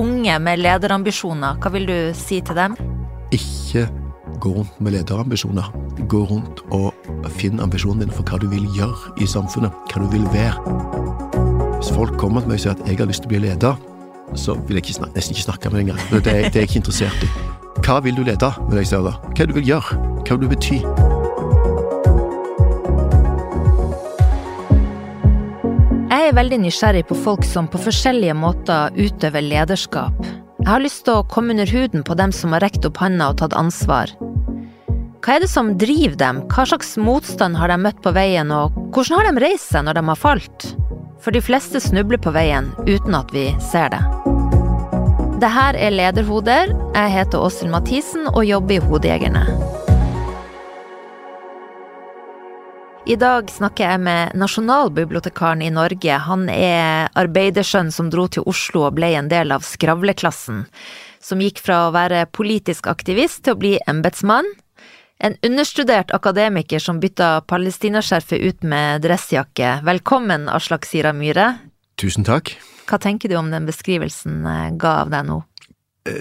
unge med lederambisjoner, hva vil du si til dem? Ikke gå rundt med lederambisjoner. Gå rundt og finn ambisjonen din for hva du vil gjøre i samfunnet, hva du vil være. Hvis folk kommer til meg og sier at jeg har lyst til å bli leder, så vil jeg ikke snakke, nesten ikke snakke med deg engang. Det, er jeg ikke interessert i. Hva vil du lede, vil jeg si da? Hva du vil gjøre? Hva vil du bety? Jeg er veldig nysgjerrig på folk som på forskjellige måter utøver lederskap. Jeg har lyst til å komme under huden på dem som har rekt opp handa og tatt ansvar. Hva er det som driver dem, hva slags motstand har de møtt på veien, og hvordan har de reist seg når de har falt? For de fleste snubler på veien uten at vi ser det. Det her er Lederhoder. Jeg heter Åshild Mathisen og jobber i Hodejegerne. I dag snakker jeg med nasjonalbibliotekaren i Norge. Han er arbeidersønn som dro til Oslo og ble en del av skravleklassen. Som gikk fra å være politisk aktivist til å bli embetsmann. En understudert akademiker som bytta palestinaskjerfet ut med dressjakke. Velkommen, Aslak Sira Myhre. Tusen takk. Hva tenker du om den beskrivelsen ga av deg nå?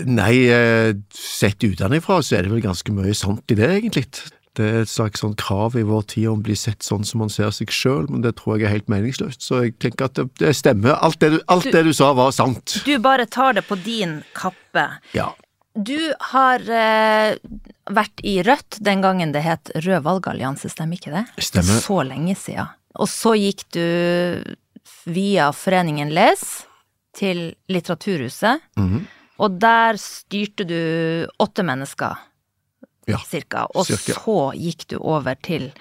Nei, sett utenfra så er det vel ganske mye sant i det, egentlig. Det er et slags sånn krav i vår tid om å bli sett sånn som man ser seg sjøl, men det tror jeg er helt meningsløst. Så jeg tenker at det, det stemmer. Alt, det du, alt du, det du, sa, var sant. Du bare tar det på din kappe. Ja. Du har eh, vært i Rødt den gangen det het Rød valgallianse, stemmer ikke det? Stemmer. Så lenge siden. Og så gikk du via Foreningen Les til Litteraturhuset, mm -hmm. og der styrte du åtte mennesker ja, cirka. Og cirka. så gikk du over til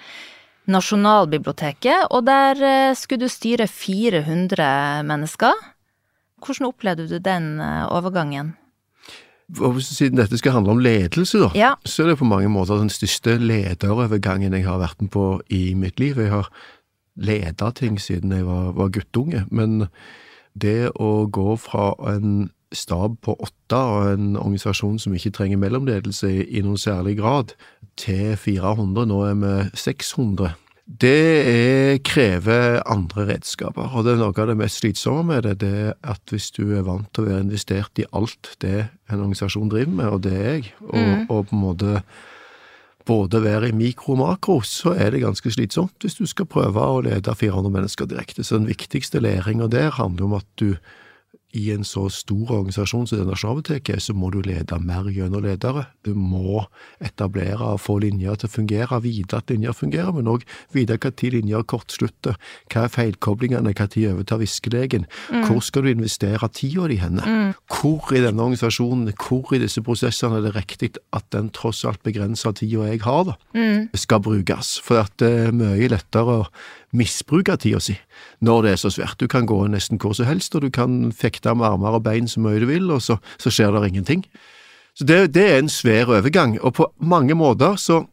Nasjonalbiblioteket, og der eh, skulle du styre 400 mennesker. Hvordan opplevde du den eh, overgangen? Siden dette skal handle om ledelse, da, ja. så er det på mange måter den største lederovergangen jeg har vært med på i mitt liv. Jeg har leda ting siden jeg var, var guttunge, men det å gå fra en stab på åtte og en organisasjon som ikke trenger mellomledelse i, noen særlig grad, til 400, nå er vi 600. Det er, krever andre redskaper, og det er noe av det mest slitsomme med det, det er at hvis du er vant til å være investert i alt det en organisasjon driver med, og det er jeg, og, Mm. og på en måte både være i mikro og makro, så er det ganske slitsomt hvis du skal prøve å lede 400 mennesker direkte. Så den viktigste læringa der handler om at du i en så stor organisasjon som det Nasjonalbiblioteket, så må du lede mer gjennom ledere. Du må etablere og få linjer til å fungere, vite at linjer fungerer, men òg vite tid linjer kortslutter, hva er feilkoblingene, tid overtar viskelegen, hvor skal du investere tida di henne, hvor i denne organisasjonen, hvor i disse prosessene er det riktig at den tross alt begrensa tida jeg har, da, skal brukes, for at det er mye lettere å misbruke tida si når det er så svært. Du kan gå nesten hvor som helst, og du kan fekte med armer og bein så mye du vil, og så, så skjer det ingenting. Så det, det er en svær overgang, og på mange måter så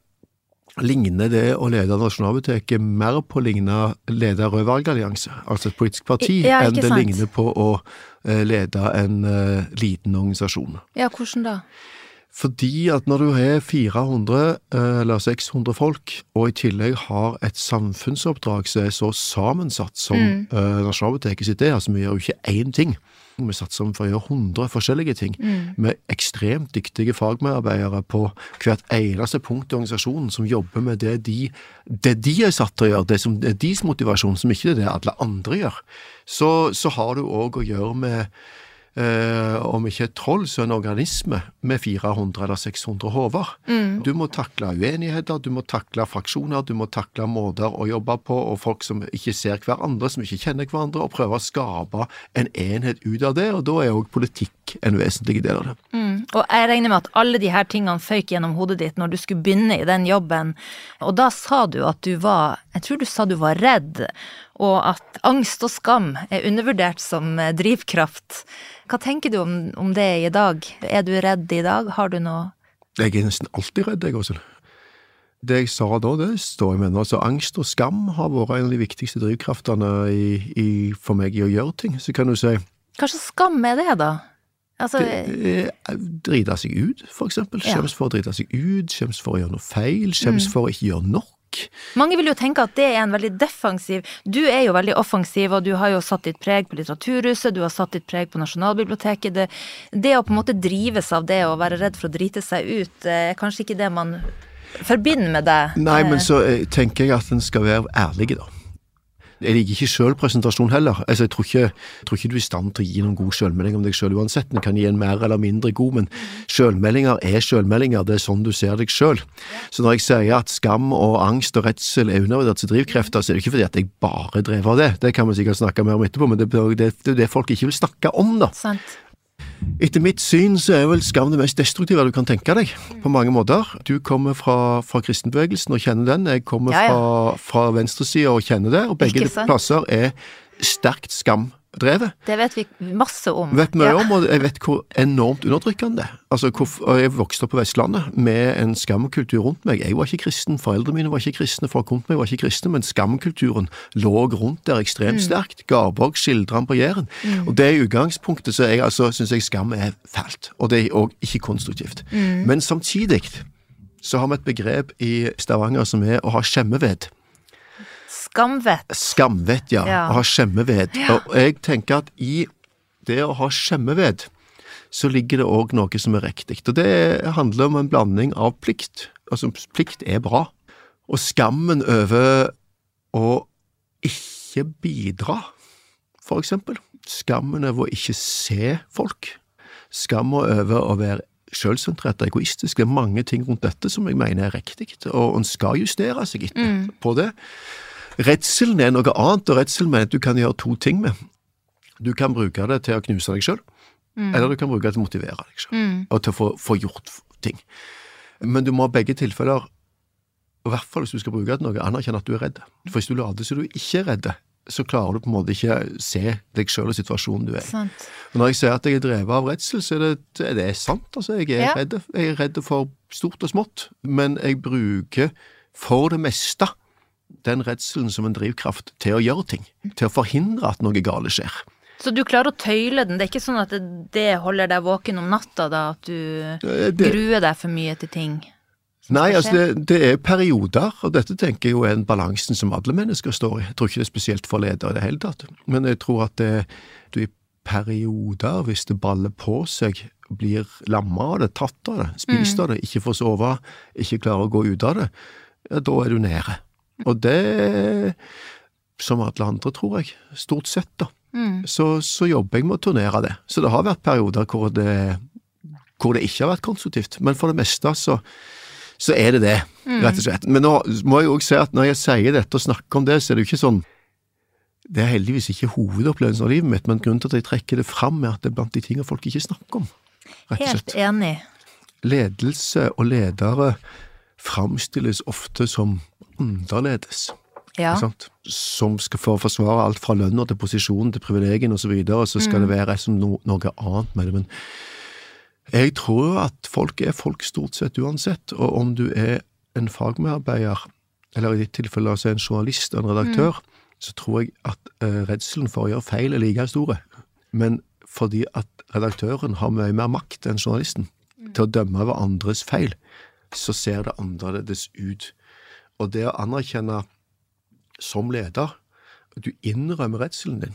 ligner det å lede Nasjonalbiblioteket mer på å ligne lede valgallianse, altså et politisk parti, Ja, enn det sant. ligner på å eh, lede en uh, liten organisasjon. Ja, hvordan da? Fordi at når du har 400 eh, eller 600 folk, og i tillegg har et samfunnsoppdrag som er så sammensatt som Mm. eh, Nasjonalbiblioteket sitt er, altså vi gjør jo ikke én ting. Vi satser på å gjøre 100 forskjellige ting, Mm. med ekstremt dyktige fagmedarbeidere på hvert eneste punkt i organisasjonen som jobber med det de, det de er satt til å gjøre, det som det er deres motivasjon, som ikke er det alle andre gjør. Så, så har du òg å gjøre med eh, om ikke et troll, så en organisme med 400 eller 600 hoder. Mm. Du må takle uenigheter, du må takle fraksjoner, du må takle måter å jobbe på, og folk som ikke ser hverandre, som ikke kjenner hverandre, og prøve å skape en enhet ut av det, og da er òg politikk en vesentlig del av det. Mm. Og jeg regner med at alle de her tingene føyk gjennom hodet ditt når du skulle begynne i den jobben, og da sa du at du var, jeg tror du sa du var redd, og at angst og skam er undervurdert som drivkraft. Hva tenker du om, om det i dag? Er du redd i dag? Har du noe Jeg er nesten alltid redd, jeg Åshild Det jeg sa da, det står jeg med nå. Altså, angst og skam har vært en av de viktigste drivkraftene i, i, for meg i å gjøre ting. Så kan du si Hva slags skam er det, da? Altså, er drite seg ut, for eksempel. Ja. Skjems for å drite seg ut, skjems for å gjøre noe feil, skjems Mm. for å ikke gjøre nok. Mange vil jo tenke at det er en veldig defensiv Du er jo veldig offensiv, og du har jo satt ditt preg på Litteraturhuset, du har satt ditt preg på Nasjonalbiblioteket. Det, det å på en måte drives av det å være redd for å drite seg ut, er kanskje ikke det man forbinder med deg? Nei, men så eh, tenker jeg at en skal være ærlig, da. Jeg liker ikke sjølpresentasjon heller. Altså, jeg, tror ikke, jeg tror ikke du er i stand til å gi noen god sjølmelding om deg sjøl uansett. Den kan gi en mer eller mindre god, men sjølmeldinger er sjølmeldinger. Det er sånn du ser deg sjøl. Så når jeg sier at skam og angst og redsel er undervurdert til drivkrefter, så er det ikke fordi at jeg bare drev av det. Det kan vi sikkert snakke mer om etterpå, men det er det, det folk ikke vil snakke om, da. Sant. Etter mitt syn så er vel skam det mest destruktive du kan tenke deg, på mange måter. Du kommer fra, fra kristenbevegelsen og kjenner den, jeg kommer Ja, ja. fra, fra venstresida og kjenner det, og begge plasser er sterkt skamdrevet. Det vet vi masse om. Vet mye Ja. om, og jeg vet hvor enormt undertrykkende det er. Altså, hvor, jeg vokste opp på Vestlandet med en skamkultur rundt meg. Jeg var ikke kristen, foreldrene mine var ikke kristne, folk rundt meg var ikke kristne, men skamkulturen lå rundt der ekstremt sterkt. Garborg skildrer den på Jæren. Og det er utgangspunktet, så jeg altså syns jeg skam er fælt, og det er òg ikke konstruktivt. Men samtidig så har vi et begrep i Stavanger som er å ha skjemmeved. Skamvett. Skamvett, ja. Ja. Å ha skjemmeved. Ja. Og jeg tenker at i det å ha skjemmeved, så ligger det òg noe som er riktig. Og det handler om en blanding av plikt. Altså, plikt er bra. Og skammen over å ikke bidra, for eksempel. Skammen over å ikke se folk. Skammen over å være selvsentrert og egoistisk. Det er mange ting rundt dette som jeg mener er riktig, og en skal justere seg etter på det. Redselen er noe annet, og redselen er at du kan gjøre to ting med. Du kan bruke det til å knuse deg sjøl, eller du kan bruke det til å motivere deg sjøl, og til å få, få gjort ting. Men du må i begge tilfeller, i hvert fall hvis du skal bruke det til noe, anerkjenne at du er redd. For hvis du later som du ikke er redd, så klarer du på en måte ikke se deg sjøl og situasjonen du er i. Når jeg sier at jeg er drevet av redsel, så er det, det er sant. Altså, jeg er, Ja. redd, jeg er redd for stort og smått, men jeg bruker for det meste den redselen som en drivkraft til å gjøre ting. Til å forhindre at noe gale skjer. Så du klarer å tøyle den? Det er ikke sånn at det, holder deg våken om natta, da, at du Eh, Det, gruer deg for mye til ting? nei, altså det, det er perioder, og dette tenker jeg jo er en balansen som alle mennesker står i. Jeg tror ikke det er spesielt for ledere i det hele tatt, men jeg tror at det, du i perioder, hvis det baller på seg, blir lamma av det, tatt av det, spist av det, ikke får sove, ikke klarer å gå ut av det, ja, da er du nede. Og det, som alle andre, tror jeg, stort sett, da, så, så jobber jeg med å turnere det. Så det har vært perioder hvor det, hvor det ikke har vært konstruktivt, men for det meste så, så er det det, rett og slett. Men nå må jeg også si at når jeg sier dette og snakker om det, så er det jo ikke sånn Det er heldigvis ikke hovedopplevelsen av livet mitt, men grunnen til at jeg trekker det fram, er at det er blant de tingene folk ikke snakker om, rett og Helt enig. Ledelse og ledere framstilles ofte som annerledes. Ja. Som skal få forsvare alt fra lønna til posisjonen til privilegiene osv., så, videre, så skal det være som no, noe annet med det. Men jeg tror at folk er folk stort sett uansett, og om du er en fagmedarbeider, eller i ditt tilfelle altså en journalist og en redaktør, så tror jeg at eh, redselen for å gjøre feil er like store. Men fordi at redaktøren har mye mer makt enn journalisten til å dømme over andres feil, så ser det annerledes ut. Og det å anerkjenne som leder at du innrømmer redselen din.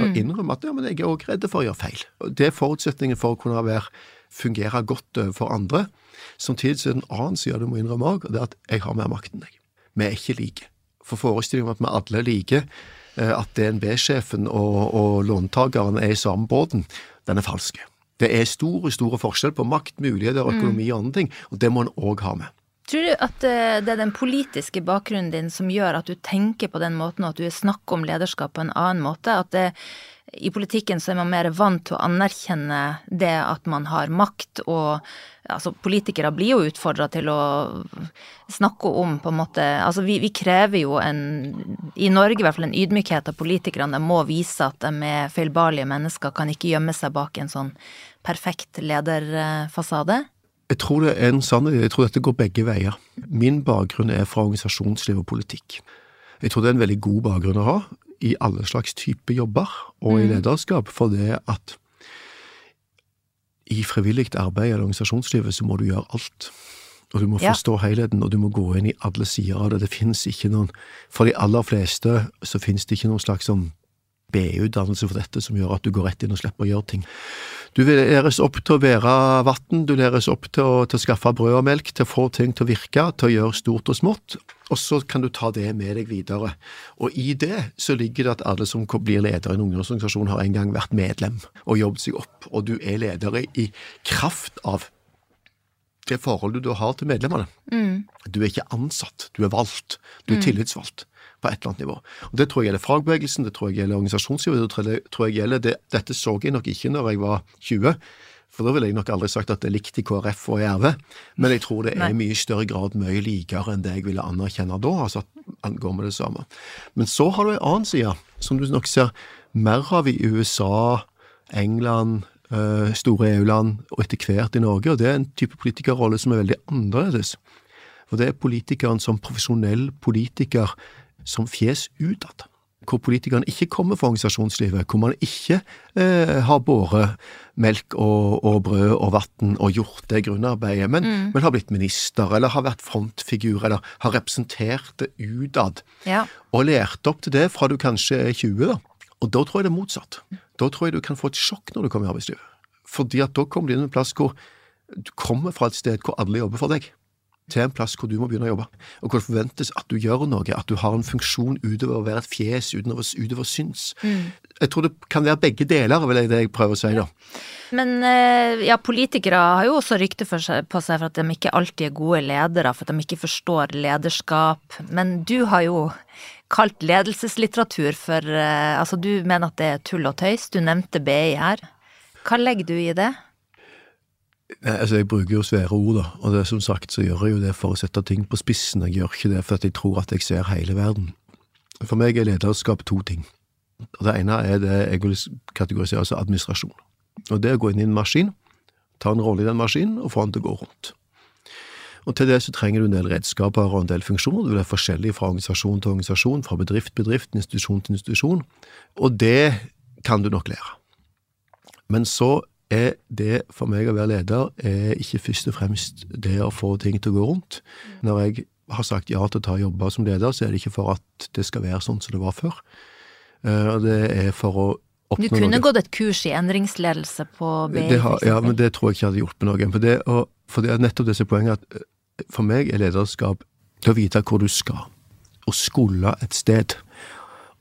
Og innrømmer at ja, men jeg er også redd for å gjøre feil. Og Det er forutsetningen for å kunne være, fungere godt overfor andre. Samtidig så er det en annen side du må innrømme òg, og det er at jeg har mer makt enn deg. Vi er ikke like. For forestillingen om at vi alle er like, eh, at DNB-sjefen og, og låntakeren er i samme båten, den er falsk. Det er store, store forskjell på makt, muligheter, økonomi og andre ting, og det må en òg ha med. Tror du at eh, det er den politiske bakgrunnen din som gjør at du tenker på den måten, og at du snakker om lederskap på en annen måte? At det, i politikken så er man mer vant til å anerkjenne det at man har makt, og altså politikere blir jo utfordra til å snakke om på en måte Altså vi, vi krever jo en, i Norge i hvert fall, en ydmykhet av politikerne. De må vise at de er feilbarlige mennesker, kan ikke gjemme seg bak en sånn perfekt lederfasade. Jeg tror det er en sannhet. Jeg tror dette går begge veier. Min bakgrunn er fra organisasjonsliv og politikk. Jeg tror det er en veldig god bakgrunn å ha i alle slags type jobber og i lederskap, for det at i frivillig arbeid eller organisasjonslivet så må du gjøre alt. Og du må Ja. forstå helheten, og du må gå inn i alle sider av det. Det finnes ikke noen For de aller fleste så finnes det ikke noen slags sånn BU-dannelse for dette som gjør at du går rett inn og slipper å gjøre ting. Du læres opp til å være vann, du læres opp til å, til å skaffe brød og melk, til å få ting til å virke, til å gjøre stort og smått, og så kan du ta det med deg videre. Og i det så ligger det at alle som blir leder i en ungdomsorganisasjon har en gang vært medlem og jobbet seg opp, og du er leder i- kraft av det forholdet du har til medlemmene. Du er ikke ansatt, du er valgt. Du er tillitsvalgt på et eller annet nivå. Og Det tror jeg gjelder fagbevegelsen, det tror jeg gjelder organisasjonslivet, det tror jeg, gjelder det. Dette så jeg nok ikke når jeg var 20, for da ville jeg nok aldri sagt at det er likt i KrF og i RV, men jeg tror det er i mye større grad mye likere enn det jeg ville anerkjenne da, altså at han går med det samme. Men så har du en annen side, som du nok ser mer av i USA, England, eh, store EU-land og etter hvert i Norge, og det er en type politikerrolle som er veldig annerledes. For det er politikeren som profesjonell politiker som fjes utad. Hvor politikerne ikke kommer fra organisasjonslivet, hvor man ikke eh, har båret melk og, og brød og vann og gjort det grunnarbeidet, men, men har blitt minister, eller har vært frontfigur, eller har representert det utad. Ja. Og lært opp til det fra du kanskje er 20, da. Og da tror jeg det er motsatt. Da tror jeg du kan få et sjokk når du kommer i arbeidslivet. Fordi at da kommer du inn en plass hvor du kommer fra et sted hvor alle jobber for deg, til en plass hvor du må begynne å jobbe. Og hvor det forventes at du gjør noe, at du har en funksjon utover å være et fjes, utover, utover syns. Jeg tror det kan være begge deler, vil jeg det jeg prøver å si, da. Men eh, ja, politikere har jo også rykte på seg for at de ikke alltid er gode ledere, for at de ikke forstår lederskap. Men du har jo kalt ledelseslitteratur for eh, Altså, du mener at det er tull og tøys. Du nevnte BI her. Hva legger du i det? Nei, altså Jeg bruker jo svære ord, da, og det som sagt så gjør jeg jo det for å sette ting på spissen. Jeg gjør ikke det for at jeg tror at jeg ser hele verden. For meg er lederskap to ting. Og Det ene er det jeg vil kategorisere som administrasjon. Og Det er å gå inn i en maskin, ta en rolle i den maskinen og få den til å gå rundt. Og Til det så trenger du en del redskaper og en del funksjoner. Du vil være forskjellig fra organisasjon til organisasjon, fra bedrift til bedrift, institusjon til institusjon. Og det kan du nok lære. Men så er det for meg å være leder er ikke først og fremst det å få ting til å gå rundt. Når jeg har sagt ja til å ta jobber som leder, så er det ikke for at det skal være sånn som det var før. Eh, det er for å oppnå noe. Du kunne noe. gått et kurs i endringsledelse på BI, ja, men det tror jeg ikke hadde hjulpet noen. For det, og, for det er nettopp disse poengene at eh, for meg er lederskap til å vite hvor du skal, og skulle et sted,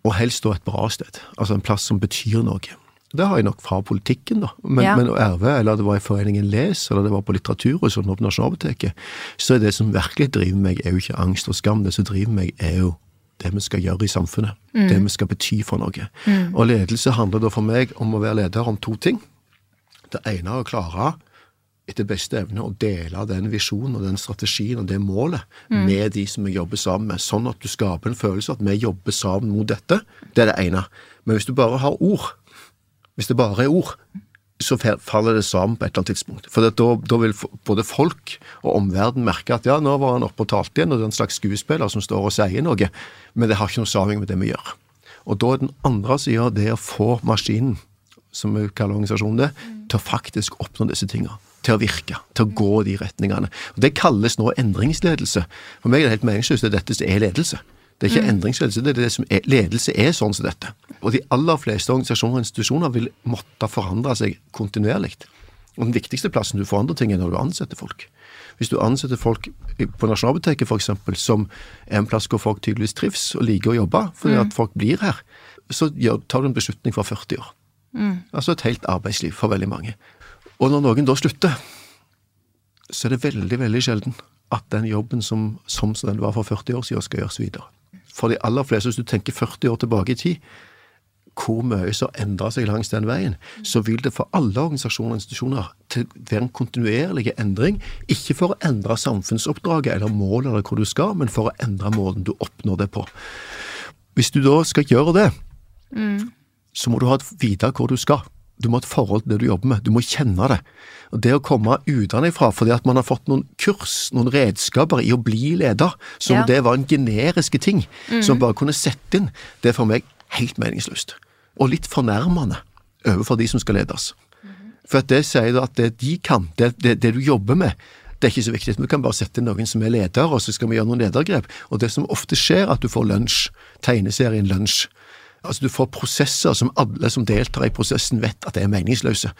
og helst da et bra sted, altså en plass som betyr noe. Det har jeg nok fra politikken, da. Men, Ja. men RV, eller det var i Foreningen Les, eller det var på Litteraturhuset eller på Nasjonalbiblioteket, så er det som virkelig driver meg, er jo ikke angst og skam. Det som driver meg, er jo det vi skal gjøre i samfunnet. Det vi skal bety for noe. Og ledelse handler da for meg om å være leder om to ting. Det ene er å klare etter beste evne å dele den visjonen og den strategien og det målet med de som vi jobber sammen med, sånn at du skaper en følelse av at vi jobber sammen mot dette. Det er det ene. Men hvis du bare har ord, hvis det bare er ord, så faller det sammen på et eller annet tidspunkt. For da, da vil både folk og omverdenen merke at ja, nå var han oppe og talte igjen, og det er en slags skuespiller som står og sier noe, men det har ikke noe sammenheng med det vi gjør. Og da er den andre sida det å få maskinen, som vi kaller organisasjonen det, til å faktisk oppnå disse tinga. Til å virke, til å gå de retningene. Og Det kalles nå endringsledelse. For meg er det helt meningsløst. Er dette er ledelse. Det er ikke endringsledelse, det er det som er ledelse er sånn som dette. Og de aller fleste organisasjoner og institusjoner vil måtte forandre seg kontinuerlig. Og den viktigste plassen du forandrer ting, er når du ansetter folk. Hvis du ansetter folk på Nasjonalbiblioteket f.eks., som er en plass hvor folk tydeligvis trives og liker å jobbe, fordi at folk blir her, så tar du en beslutning for 40 år. Altså et helt arbeidsliv for veldig mange. Og når noen da slutter, så er det veldig, veldig sjelden at den jobben som, som den var for 40 år siden, skal gjøres videre. For de aller fleste, hvis du tenker 40 år tilbake i tid, hvor mye som endrer seg langs den veien, så vil det for alle organisasjoner og institusjoner til være en kontinuerlig endring, ikke for å endre samfunnsoppdraget eller målet eller hvor du skal, men for å endre måten du oppnår det på. Hvis du da skal gjøre det, så må du ha vite hvor du skal. Du må ha et forhold til det du jobber med, du må kjenne det. Og Det å komme utenfra fordi at man har fått noen kurs, noen redskaper i å bli leder, som Ja. det var en generiske ting som bare kunne sette inn, det er for meg helt meningsløst. Og litt fornærmende overfor de som skal ledes. For at det sier at det de kan, det, det, det du jobber med, Det er ikke så viktig. Vi kan bare sette inn noen som er leder, og så skal vi gjøre noen ledergrep. Og det som ofte skjer, er at du får lunsj. Tegneserien Lunsj. Altså Du får prosesser som alle som deltar i prosessen vet at det er meningsløse,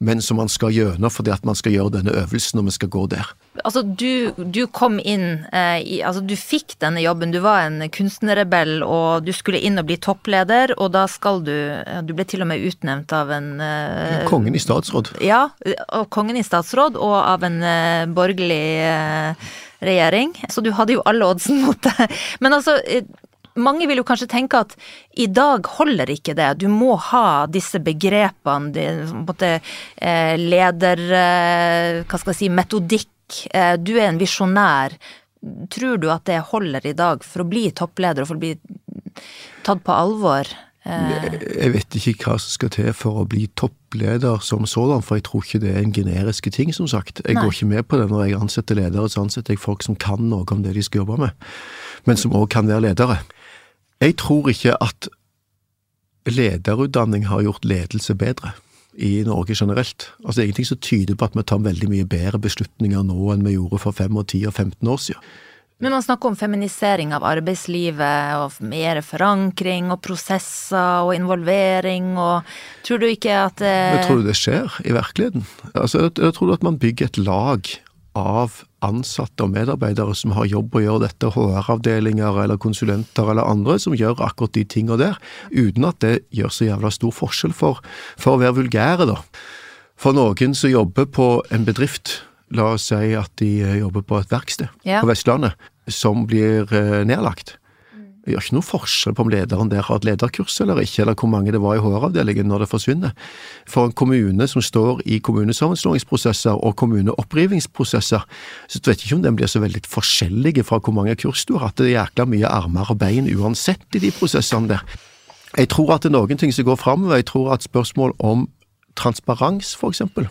men som man skal gjennom fordi at man skal gjøre denne øvelsen når vi skal gå der. Altså Du, du kom inn eh, i Altså du fikk denne jobben, du var en kunstnerrebell og du skulle inn og bli toppleder, og da skal du Du ble til og med utnevnt av en eh, Kongen i statsråd. Ja, og kongen i statsråd og av en eh, borgerlig eh, regjering, så du hadde jo alle oddsen mot deg. Men altså eh, mange vil jo kanskje tenke at i dag holder ikke det. Du må ha disse begrepene, de, måte, eh, leder... Eh, hva skal jeg si, metodikk. Eh, du er en visjonær. Tror du at det holder i dag for å bli toppleder og for å bli tatt på alvor? Jeg vet ikke hva som skal til for å bli toppleder som sådan, for jeg tror ikke det er en generisk ting, som sagt. Jeg Nei. går ikke med på det når jeg ansetter ledere, så ansetter jeg folk som kan noe om det de skal jobbe med, men som òg kan være ledere. Jeg tror ikke at lederutdanning har gjort ledelse bedre i Norge generelt. Altså Ingenting som tyder på at vi tar veldig mye bedre beslutninger nå enn vi gjorde for 5, og 10 og 15 år siden. Men man snakker om feminisering av arbeidslivet, og mer forankring og prosesser og involvering, og tror du ikke at det Men Tror du det skjer i virkeligheten? Altså, jeg, jeg tror at man bygger et lag av ansatte og medarbeidere som har jobb å gjøre dette, HR-avdelinger eller konsulenter eller andre som gjør akkurat de tinga der, uten at det gjør så jævla stor forskjell for, for å være vulgære, da. For noen som jobber på en bedrift, la oss si at de jobber på et verksted ja. på Vestlandet, som blir eh, nedlagt det gjør ikke noe forskjell på om lederen der har et lederkurs eller ikke, eller hvor mange det var i HR-avdelingen når det forsvinner. For en kommune som står i kommunesammenslåingsprosesser og kommuneopprivingsprosesser, så vet jeg ikke om den blir så veldig forskjellige fra hvor mange kurs du har hatt. Det er jækla mye armer og bein uansett i de prosessene der. Jeg tror at det er noen ting som går framover. Jeg tror at spørsmål om transparens, for eksempel,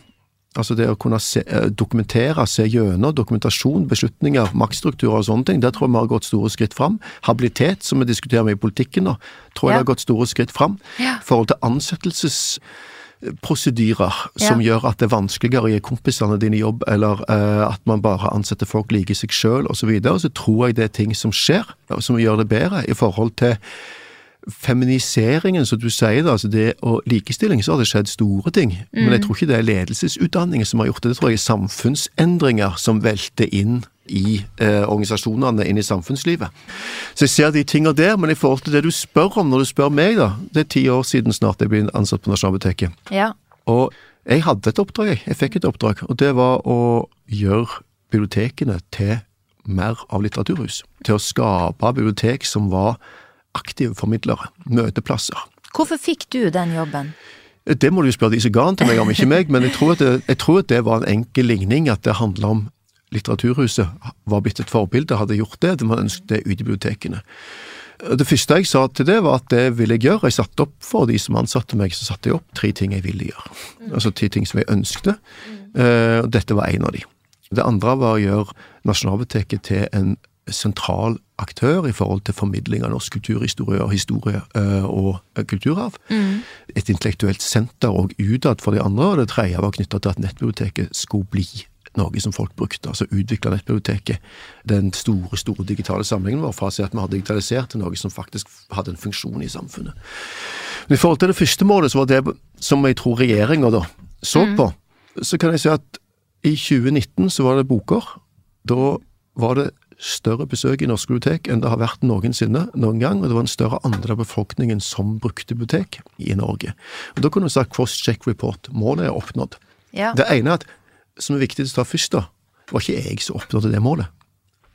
Altså det å kunne se, eh, dokumentere, se gjennom dokumentasjon, beslutninger, maktstrukturer og sånne ting, der tror jeg vi har gått store skritt fram. Habilitet, som vi diskuterer med i politikken nå, tror jeg ja. har gått store skritt fram. Ja. I forhold til ansettelsesprosedyrer som ja. gjør at det er vanskeligere å gi kompisene dine jobb, eller uh, at man bare ansetter folk like seg sjøl osv., så, videre, så tror jeg det er ting som skjer, som gjør det bedre i forhold til feminiseringen, som du sier, da, altså det, og likestilling, så har det skjedd store ting. Mm. Men jeg tror ikke det er ledelsesutdanningen som har gjort det. Det tror jeg er samfunnsendringer som velter inn i eh, organisasjonene, inn i samfunnslivet. Så jeg ser de tingene der, men i forhold til det du spør om når du spør meg, da Det er ti år siden snart jeg ble ansatt på Nasjonalbiblioteket. Ja. Og jeg hadde et oppdrag, jeg. Jeg fikk et oppdrag, og det var å gjøre bibliotekene til mer av litteraturhus. Til å skape bibliotek som var aktive formidlere, møteplasser. Hvorfor fikk du den jobben? Det må du spørre de som ga den til meg om, ikke meg, men jeg tror, det, jeg tror, at det, var en enkel ligning, at det handla om Litteraturhuset var blitt et forbilde, hadde gjort det, man ønsket det ute i bibliotekene. Det første jeg sa til det, var at det ville jeg gjøre. Jeg satte opp for de som ansatte meg, så satte jeg opp tre ting jeg ville gjøre. Mm. Altså tre ting som jeg ønskte, uh, dette var en av de. Det andre var å gjøre Nasjonalbiblioteket til en sentral aktør i forhold til formidling av norsk kulturhistorie og historie eh, og eh, kulturarv. Mm. Et intellektuelt senter og utad for de andre, og det tredje var knytta til at nettbiblioteket skulle bli noe som folk brukte, altså utvikle nettbiblioteket. Den store, store digitale samlingen vår fra å si at vi har digitalisert til noe som faktisk hadde en funksjon i samfunnet. Men I forhold til det første målet, så var det som jeg tror regjeringa da så mm. på, så kan jeg si at i 2019 så var det boker. Da var det større besøk i norske bibliotek enn det har vært noensinne noen gang, og det var en større andel av befolkningen som brukte bibliotek i Norge. Og Da kunne vi sagt cross-check report. Målet er oppnådd. Ja. Det ene at, som er viktig å ta først, da, var ikke jeg som oppnådde det målet.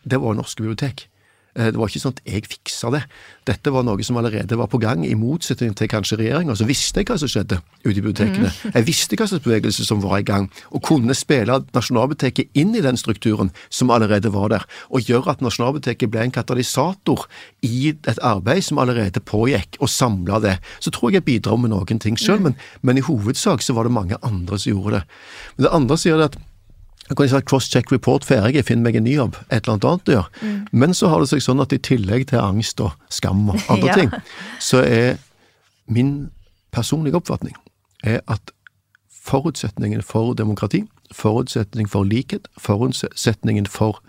Det var norske bibliotek. Eh, det var ikke sånn at jeg fiksa det. Dette var noe som allerede var på gang, i motsetning til kanskje regjeringa. Så visste jeg hva som skjedde ute i bibliotekene. Mm. Jeg visste hva slags bevegelse som var i gang, og kunne spille Nasjonalbiblioteket inn i den strukturen som allerede var der, og gjøre at Nasjonalbiblioteket ble en katalysator i et arbeid som allerede pågikk, og samla det. Så tror jeg jeg bidrar med noen ting sjøl, men, men, i hovedsak så var det mange andre som gjorde det. Men det andre sier det at jeg kan si at cross-check report ferdig, jeg finner meg en ny jobb, et eller annet annet å gjøre. Mm. Men så har det seg sånn at i tillegg til angst og skam og andre ja. ting, så er min personlige oppfatning er at forutsetningen for demokrati, forutsetning for likhet, forutsetningen for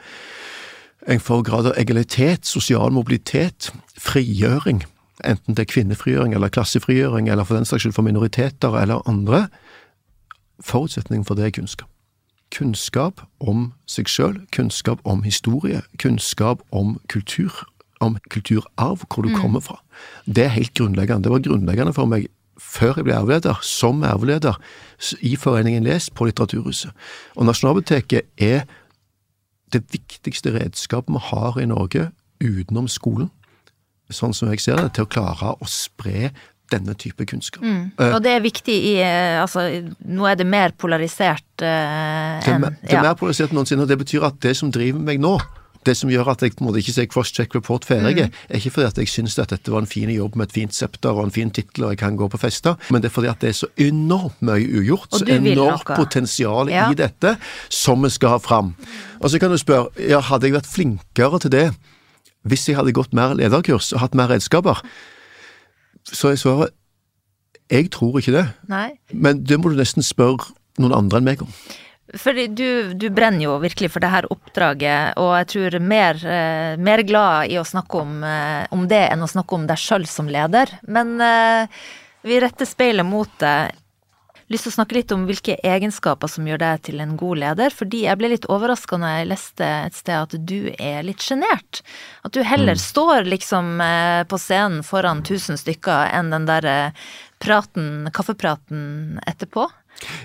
en for grad av egalitet, sosial mobilitet, frigjøring, enten det er kvinnefrigjøring eller klassefrigjøring, eller for den saks skyld for minoriteter eller andre, forutsetningen for det er kunnskap. Kunnskap om seg sjøl, kunnskap om historie, kunnskap om kultur, om kulturarv, hvor du mm. kommer fra. Det er helt grunnleggende. Det var grunnleggende for meg før jeg ble arveleder, som arveleder i Foreningen Les på Litteraturhuset. Og Nasjonalbiblioteket er det viktigste redskapet vi har i Norge utenom skolen, sånn som jeg ser det, til å klare å spre denne type kunnskap. Mm. Eh, og det er viktig i eh, Altså, nå er det mer polarisert uh, enn Det er, det er ja. mer polarisert enn noensinne, og det betyr at det som driver meg nå, det som gjør at jeg på en måte ikke ser cross-check report ferdig, mm. er ikke fordi at jeg syns at dette var en fin jobb med et fint septer og en fin tittel og jeg kan gå på fester, men det er fordi at det er så enormt mye ugjort, så enormt potensial ja. i dette som vi skal ha fram. Og så kan du spørre, ja, hadde jeg vært flinkere til det hvis jeg hadde gått mer lederkurs og hatt mer redskaper? Så er svaret jeg tror ikke det. Nei. Men det må du nesten spørre noen andre enn meg om. Fordi du, du, brenner jo virkelig for det her oppdraget, og jeg tror mer, eh, mer glad i å snakke om, eh, om, det enn å snakke om deg sjøl som leder. Men eh, vi retter speilet mot deg. Lyst til å snakke litt om hvilke egenskaper som gjør deg til en god leder. Fordi jeg ble litt overraska når jeg leste et sted at du er litt sjenert. At du heller mm. står liksom eh, på scenen foran tusen stykker enn den derre eh, praten, kaffepraten etterpå.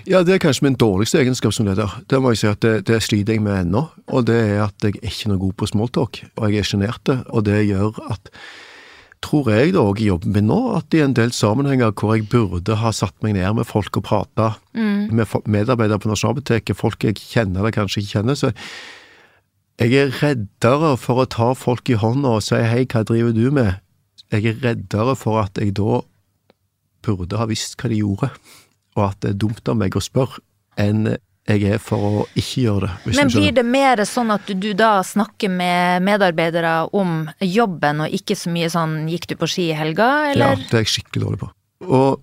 Ja, det er kanskje min dårligste egenskap som leder. Det må jeg si at det, det sliter jeg med ennå. Og det er at jeg er ikke noe god på smalltalk, og jeg er sjenert. Og det gjør at, tror jeg da òg i jobben min nå, at i en del sammenhenger hvor jeg burde ha satt meg ned med folk og prata mm. med medarbeidere på Nasjonalbiblioteket, folk jeg kjenner eller kanskje ikke kjenner, så jeg er reddere for å ta folk i hånda og si hei, hva driver du med? Jeg er reddere for at jeg da burde ha visst hva de gjorde og at det er dumt av meg å spørre, enn jeg er for å ikke gjøre det. Men blir det mer sånn at du, da snakker med medarbeidere om jobben, og ikke så mye sånn 'gikk du på ski i helga', eller? Ja, det er jeg skikkelig dårlig på. Og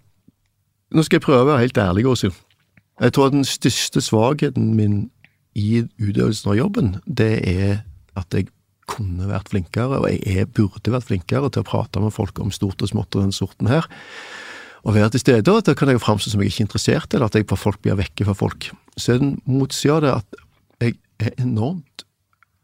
nå skal jeg prøve å være helt ærlig, Åshild. Jeg tror at den største svakheten min i utøvelsen av jobben, det er at jeg kunne vært flinkere, og jeg burde vært flinkere til å prate med folk om stort og smått og den sorten her å være til stede, og da kan jeg jo framstå som jeg ikke er interessert, eller at jeg for folk blir vekke fra folk. Så er den motsida det at jeg er enormt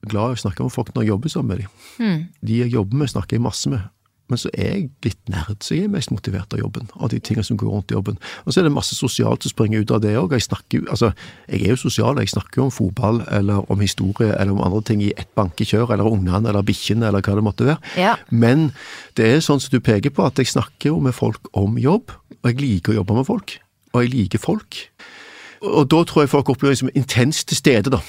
glad i å snakke med folk når jeg jobber sammen med dem. Mm. De jeg jobber med, snakker jeg masse med. Men så er jeg litt nerd, så jeg er mest motivert av jobben, av de tingene som går rundt i jobben. Og så er det masse sosialt som springer ut av det òg. Jeg snakker altså, jeg er jo sosial, jeg snakker jo om fotball eller om historie eller om andre ting i ett bankekjør, eller ungene eller bikkjene eller hva det måtte være. Ja. Men det er sånn som du peker på, at jeg snakker jo med folk om jobb, og jeg liker å jobbe med folk. Og jeg liker folk. Og da tror jeg folk opplever meg som intenst til stede, da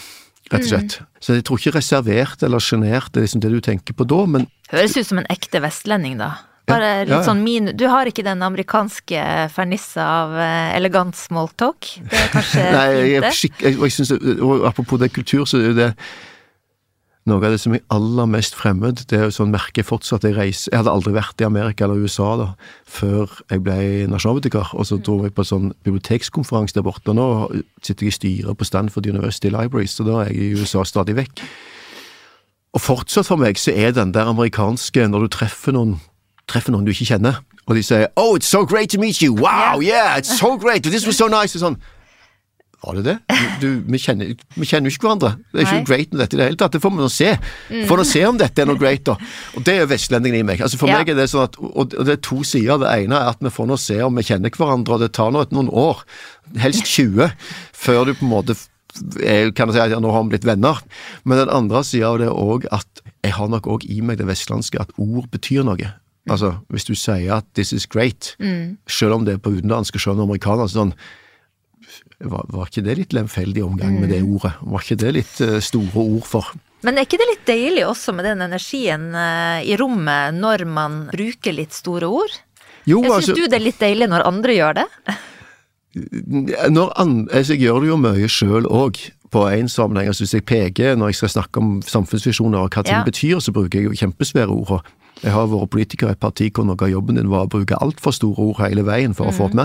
rett og slett. Mm. Så jeg tror ikke reservert eller sjenert er liksom det du tenker på da, men Høres ut som en ekte vestlending, da. Bare litt ja, ja. sånn min Du har ikke den amerikanske fernissa av elegant elegant smalltalk? Det er kanskje Nei, jeg, jeg, jeg, jeg synes, Apropos det kultur, så er jo det noe av det som er aller mest fremmed, det er jo sånn merker jeg fortsatt jeg reiser Jeg hadde aldri vært i Amerika eller USA da, før jeg ble nasjonalbibliotekar, og så dro jeg på sånn bibliotekskonferanse der borte. og Nå sitter jeg i styret på Stanford University Libraries, så da er jeg i USA stadig vekk. Og fortsatt for meg så er den der amerikanske, når du treffer noen, treffer noen du ikke kjenner, og de sier 'Oh, it's so great to meet you! Wow, yeah, it's so great! This was so nice!' og sånn var det det? Du, vi, kjenner, vi kjenner jo ikke hverandre. Det er ikke noe great med dette i det hele tatt. Det får vi nå se. Får nå se om dette er noe great, da. Og det er vestlendingen i meg. Altså For ja. meg er det sånn at Og det er to sider. Det ene er at vi får nå se om vi kjenner hverandre, og det tar nå noen år, helst 20, før du på en måte jeg kan si at jeg nå har vi blitt venner. Men den andre sida av det er òg at jeg har nok òg i meg det vestlandske at ord betyr noe. Altså, hvis du sier at 'this is great', mm. selv om det er på utenlandsk og selv om amerikaner sånn var, var, ikke det litt lemfeldig omgang med det mm. ordet? Var ikke det litt uh, store ord for? Men er ikke det litt deilig også med den energien uh, i rommet når man bruker litt store ord? Jo, jeg syns altså, du det er litt deilig når andre gjør det? Når andre, altså, jeg gjør det jo mye sjøl òg, på én sammenheng. Altså, hvis jeg peker når jeg skal snakke om samfunnsvisjoner og hva ting ja. betyr, så bruker jeg jo kjempesvære ord. Jeg har vært politiker i et parti hvor noe av jobben din var å bruke altfor store ord hele veien for å få mm.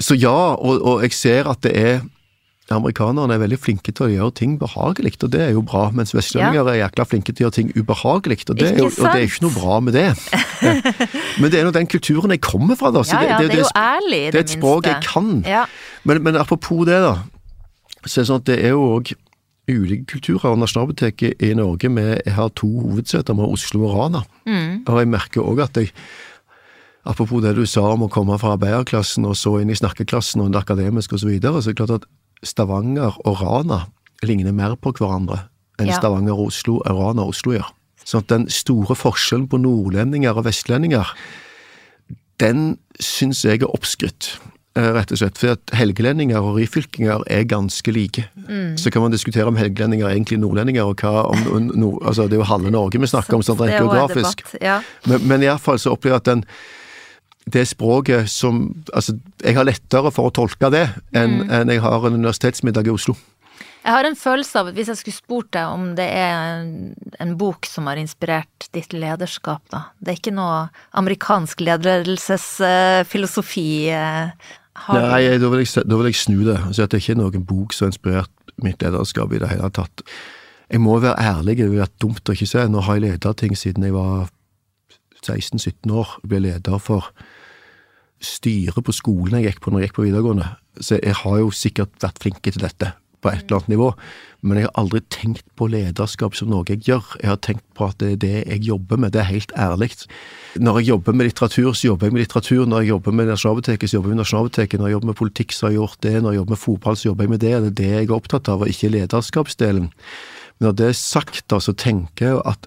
Så ja, og, og, jeg ser at det er amerikanerne er veldig flinke til å gjøre ting behagelig, og det er jo bra, mens vestlendinger er jækla flinke til å gjøre ting ubehagelig, og det, er og det er ikke noe bra med det. men det er nå den kulturen jeg kommer fra, da. Så ja, ja, det, det, det, er jo ærlig, i det, minste. Det er et språk jeg kan. Ja. Men, men, apropos det, da. Så er det sånn at det er jo òg ulike kulturer. Nasjonalbiblioteket i Norge jeg har to hovedseter, med Oslo og Rana. Mm. Og jeg merker òg at jeg Apropos det du sa om å komme fra arbeiderklassen og så inn i snakkeklassen og det akademiske osv., så, videre, så er det klart at Stavanger og Rana ligner mer på hverandre enn ja. Stavanger og Oslo, og Rana og Oslo gjør. Sånn at den store forskjellen på nordlendinger og vestlendinger, den syns jeg er oppskrytt. Eh, rett og slett. For at helgelendinger og ryfylkinger er ganske like. Mm. Så kan man diskutere om helgelendinger er egentlig nordlendinger, og hva om nord, altså Det er jo halve Norge vi snakker om, sånn rent geografisk. Ja. Men, men iallfall så opplever jeg at den det språket som Altså, jeg har lettere for å tolke det enn mm. en jeg har en universitetsmiddag i Oslo. Jeg har en følelse av at hvis jeg skulle spurt deg om det er en, en bok som har inspirert ditt lederskap, da Det er ikke noe amerikansk ledelsesfilosofi? Uh, Nei, da vil, jeg, da vil, jeg, snu det si at det er ikke noen bok som har inspirert mitt lederskap i det hele tatt. Jeg må være ærlig, det ville vært dumt å ikke se. Nå har jeg ledet ting siden jeg var 16-17 år. Ble leder for styret på skolen jeg gikk på når jeg gikk på videregående. Så jeg har jo sikkert vært flink til dette på et eller annet nivå, men jeg har aldri tenkt på lederskap som noe jeg gjør. Jeg har tenkt på at det er det jeg jobber med, det er helt ærlig. Når jeg jobber med litteratur, så jobber jeg med litteratur. Når jeg jobber med Nasjonalbiblioteket, så jobber jeg med Nasjonalbiblioteket. Når jeg jobber med politikk, så har jeg gjort det. Når jeg jobber med fotball, så jobber jeg med det. Det er det jeg er opptatt av, og ikke lederskapsdelen. Men når det er sagt, da, så tenker jeg at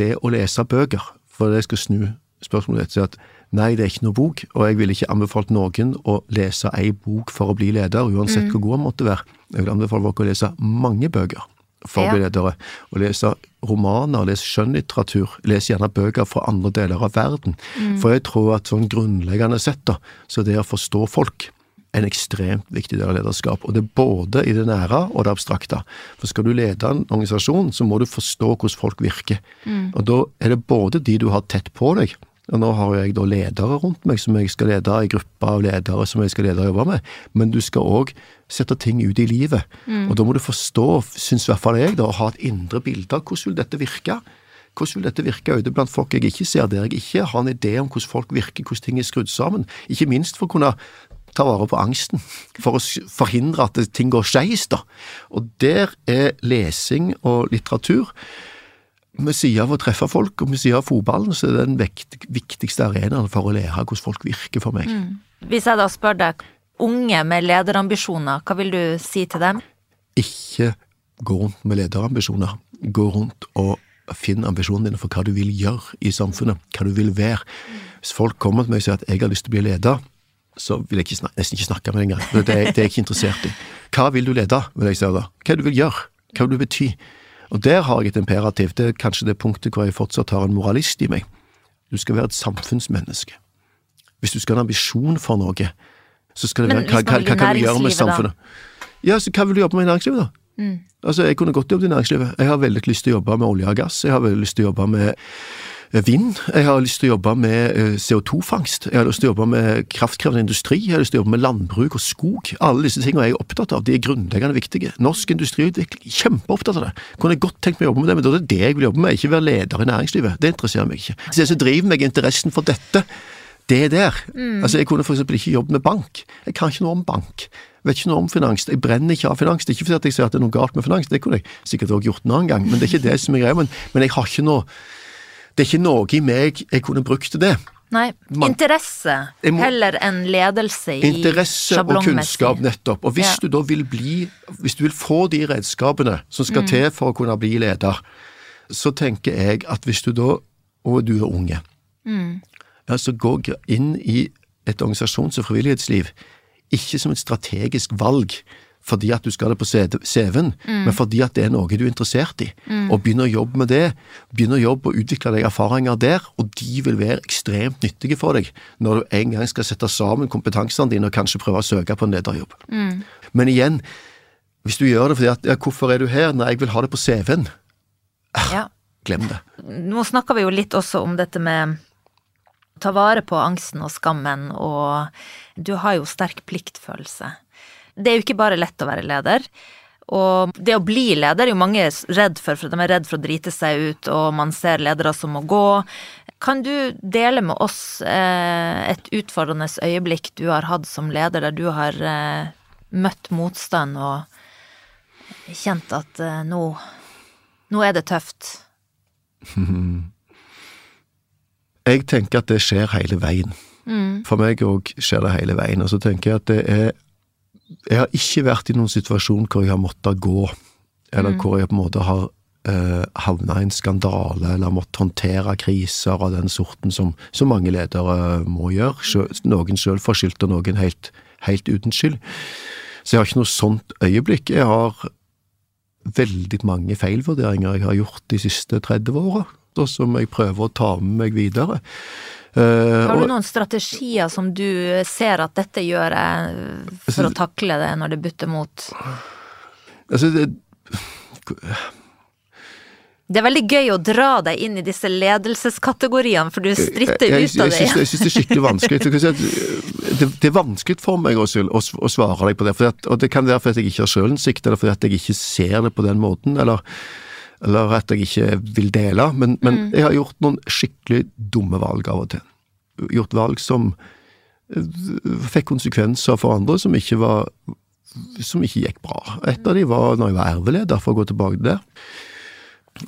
det å lese bøker, for det jeg skal snu spørsmålet ditt, at Nei, det er ikke noe bok, og jeg ville ikke anbefalt noen å lese ei bok for å bli leder, uansett mm. hvor god han måtte være. Jeg vil anbefale folk å lese mange bøker for å bli ledere. Å lese romaner, lese skjønnlitteratur, lese gjerne bøker fra andre deler av verden. Mm. For jeg tror at sånn grunnleggende sett, da, så det å forstå folk en ekstremt viktig del av lederskap. Og det er både i det nære og det abstrakte. For skal du lede en organisasjon, så må du forstå hvordan folk virker. Mm. Og da er det både de du har tett på deg, og nå har jeg da ledere rundt meg som jeg skal lede, ei gruppe av ledere som jeg skal lede og jobbe med, men du skal òg sette ting ut i livet. Mm. Og da må du forstå, syns i hvert fall jeg, da, å ha et indre bilde av hvordan vil dette virke. Hvordan vil dette virke ute blant folk jeg ikke ser, der jeg ikke har en idé om hvordan folk virker, hvordan ting er skrudd sammen. Ikke minst for å kunne ta vare på angsten, for å forhindre at ting går skeis. Og der er lesing og litteratur ved siden av å treffe folk, og ved siden av fotballen, så er det den viktigste arenaen for å lære hvordan folk virker for meg. Mm. Hvis jeg da spør deg, unge med lederambisjoner, hva vil du si til dem? Ikke gå rundt med lederambisjoner. Gå rundt og finn ambisjonene dine for hva du vil gjøre i samfunnet, hva du vil være. Hvis folk kommer til meg og sier at jeg har lyst til å bli leder, så vil jeg ikke snakke, nesten ikke snakke med deg engang. Det, det, er jeg ikke interessert i. Hva vil du lede, vil jeg si da? Hva du vil gjøre? Hva vil du bety? Og der har jeg et imperativ. Det er kanskje det punktet hvor jeg fortsatt har en moralist i meg. Du skal være et samfunnsmenneske. Hvis du skal ha en ambisjon for noe, så skal det være hva, hva, hva, kan du gjøre med samfunnet? Da? Ja, så hva vil du jobbe med i næringslivet, da? Mm. Altså, Jeg kunne godt jobbet i næringslivet. Jeg har veldig lyst til å jobbe med olje og gass. Jeg har veldig lyst til å jobbe med vind. Jeg har lyst til å jobbe med eh, CO2-fangst. Jeg har lyst til å jobbe med kraftkrevende industri. Jeg har lyst til å jobbe med landbruk og skog. Alle disse tingene jeg er opptatt av. De er grunnleggende viktige. Norsk industriutvikling, kjempeopptatt av det. Kunne jeg godt tenkt meg å jobbe med det, men da er det det jeg vil jobbe med, ikke være leder i næringslivet. Det interesserer meg ikke. Så det som driver meg interessen for dette, det er der. Mm. Altså, Jeg kunne eksempel ikke jobbet med bank. Jeg kan ikke noe om bank. Vet ikke noe om finans. Jeg brenner ikke av finans. Det er ikke fordi jeg sier at det er noe galt med finans, det kunne jeg sikkert også gjort en annen gang, men det er ikke det som er greia. Men, men jeg har ikke noe det er ikke noe i meg jeg kunne brukt til det. Nei, interesse må, heller enn ledelse i Interesse og kunnskap, nettopp. Og hvis ja. du da vil bli Hvis du vil få de redskapene som skal mm. til for å kunne bli leder, så tenker jeg at hvis du da, og du er unge, mm. altså gå inn i et organisasjons- og frivillighetsliv ikke som et strategisk valg, fordi at du skal ha det på CV-en, mm. men fordi at det er noe du er interessert i. Mm. Og begynner å jobbe med det. begynner å jobbe og utvikle deg erfaringer der, og de vil være ekstremt nyttige for deg når du en gang skal sette sammen kompetansene dine og kanskje prøve å søke på en lederjobb. Mm. Men igjen, hvis du gjør det fordi at ja, hvorfor er du her? Nei, jeg vil ha det på CV-en. Ah, ja. Glem det. Nå snakker vi jo litt også om dette med ta vare på angsten og skammen, og du har jo sterk pliktfølelse. Det er jo ikke bare lett å være leder. Og det å bli leder er jo mange redd for, for de er redd for å drite seg ut, og man ser ledere som må gå. Kan du dele med oss eh, et utfordrende øyeblikk du har hatt som leder, der du har eh, møtt motstand og kjent at eh, nå, nå er det tøft? Jeg tenker at det skjer hele veien. Mm. For meg òg skjer det hele veien. Og så tenker jeg at det er Jeg har ikke vært i noen situasjon hvor jeg har måttet gå, eller hvor jeg på en måte har eh, havna i en skandale, eller måttet håndtere kriser av den sorten som, som mange ledere må gjøre. Selv, noen selvforskyldt, og noen helt, helt uten skyld. Så jeg har ikke noe sånt øyeblikk. Jeg har veldig mange feilvurderinger jeg har gjort de siste 30 åra, som jeg prøver å ta med meg videre. Eh, Har du noen strategier som du ser at dette gjør jeg for å takle det når det butter mot? altså, det, Det er veldig gøy å dra deg inn i disse ledelseskategoriene, for du stritter jeg, ut av jeg, det. syns, jeg syns det er skikkelig vanskelig. Jeg at det, det er vanskelig for meg å, å, å svare deg på det. At, og det kan være fordi jeg ikke har sjølinnsikt, eller fordi jeg ikke ser det på den måten. eller eller at jeg ikke vil dele, men, men Mm. jeg har gjort noen skikkelig dumme valg av og til. Gjort valg som eh, fikk konsekvenser for andre som ikke var som ikke gikk bra. Et av de var når jeg var erveleder, for å gå tilbake til det.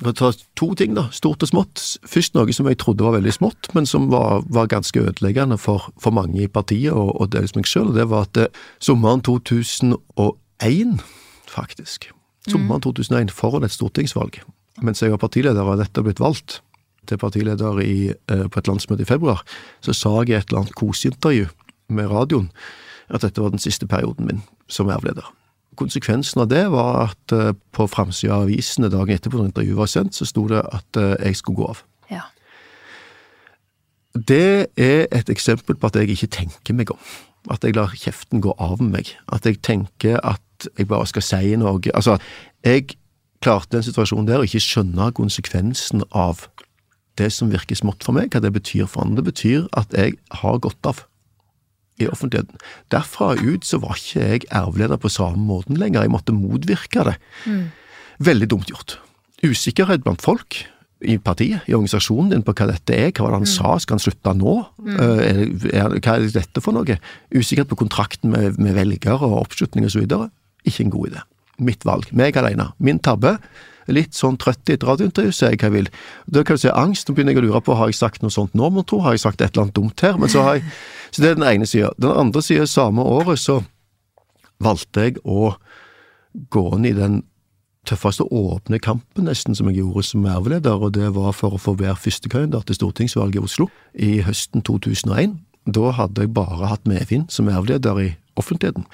Jeg tar to ting, da, stort og smått. Først noe som jeg trodde var veldig smått, men som var, var ganske ødeleggende for, for mange i partiet, og, og dels meg sjøl. Det var at det, sommeren 2001, faktisk, sommeren 2001 foran et stortingsvalg, mens jeg var partileder og nettopp blitt valgt til partileder i, eh, på et landsmøte i februar, så sa jeg i et eller annet koseintervju med radioen at dette var den siste perioden min som erveleder. Konsekvensen av det var at eh, på framsida av avisene dagen etterpå når intervjuet var sendt, så sto det at eh, jeg skulle gå av. Ja. Det er et eksempel på at jeg ikke tenker meg om. At jeg lar kjeften gå av meg. At jeg tenker at jeg bare skal si noe. Altså, jeg klarte den situasjonen der å ikke skjønne konsekvensen av det som virker smått for meg, hva det betyr for andre. Det betyr at jeg har gått av i offentligheten. Derfra ut så var ikke jeg erveleder på samme måten lenger. Jeg måtte motvirke det. Veldig dumt gjort. Usikkerhet blant folk i partiet, i organisasjonen din, på hva dette er. Hva var det han sa? Skal han slutte nå? Mm. Er, er, hva er dette for noe? Usikkerhet på kontrakten med, med velgere og oppslutning osv. Ikke en god idé. Mitt valg. Meg alene. Min tabbe. Litt sånn trøtt i et radiointervju, sier jeg hva jeg vil. Da kan du si angst. Nå begynner jeg å lure på har jeg sagt noe sånt nå, må tro. Har jeg sagt et eller annet dumt her? Men så har jeg Så det er den ene sida. Den andre sida, samme året, så valgte jeg å gå inn i den tøffeste åpne kampen nesten som jeg gjorde som erveleder, og det var for å få være førstekandidat til stortingsvalget i Oslo i høsten 2001. Da hadde jeg bare hatt medvind som erveleder i offentligheten.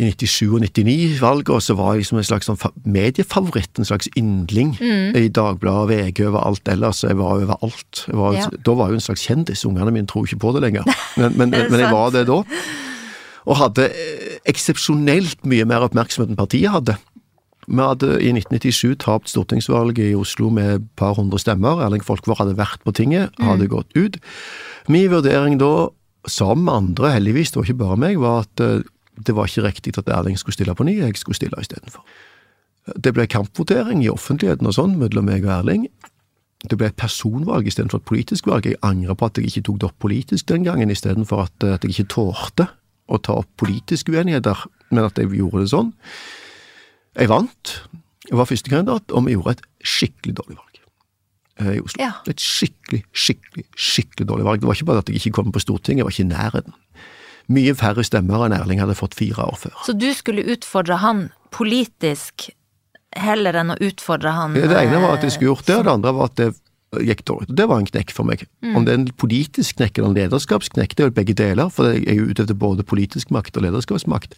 I 97 og 99-valget, og så var jeg som en slags sånn mediefavoritt, en slags yndling i Dagbladet, VG, overalt ellers. Jeg var overalt. Jeg var, Ja. Da var jeg jo en slags kjendis. Ungene mine tror ikke på det lenger, men, men, det men jeg var det da. Og hadde eh, eksepsjonelt mye mer oppmerksomhet enn partiet hadde. Vi hadde i 1997 tapt stortingsvalget i Oslo med et par hundre stemmer. Erling Folkvår hadde vært på tinget, hadde gått ut. Min vurdering da, sammen med andre, heldigvis, det var ikke bare meg, var at eh, det var ikke riktig at Erling skulle stille på ny, jeg skulle stille istedenfor. Det ble kampvotering i offentligheten og sånn mellom meg og Erling. Det ble et personvalg istedenfor et politisk valg. Jeg angrer på at jeg ikke tok det opp politisk den gangen, istedenfor at, at jeg ikke tålte å ta opp politiske uenigheter, men at jeg gjorde det sånn. Jeg vant, jeg var førstekandidat, og vi gjorde et skikkelig dårlig valg eh, i Oslo. Ja. Et skikkelig, skikkelig, skikkelig dårlig valg. Det var ikke bare at jeg ikke kom på Stortinget, jeg var ikke i nærheten. Mye færre stemmer enn Erling hadde fått fire år før. Så du skulle utfordre han politisk heller enn å utfordre han Det ene var at jeg skulle gjort det, eh, og det andre var at det gikk dårlig. Det var en knekk for meg. Mm. Om det er en politisk knekk eller en lederskapsknekk, det er jo begge deler, for jeg er jo ute etter både politisk makt og lederskapsmakt.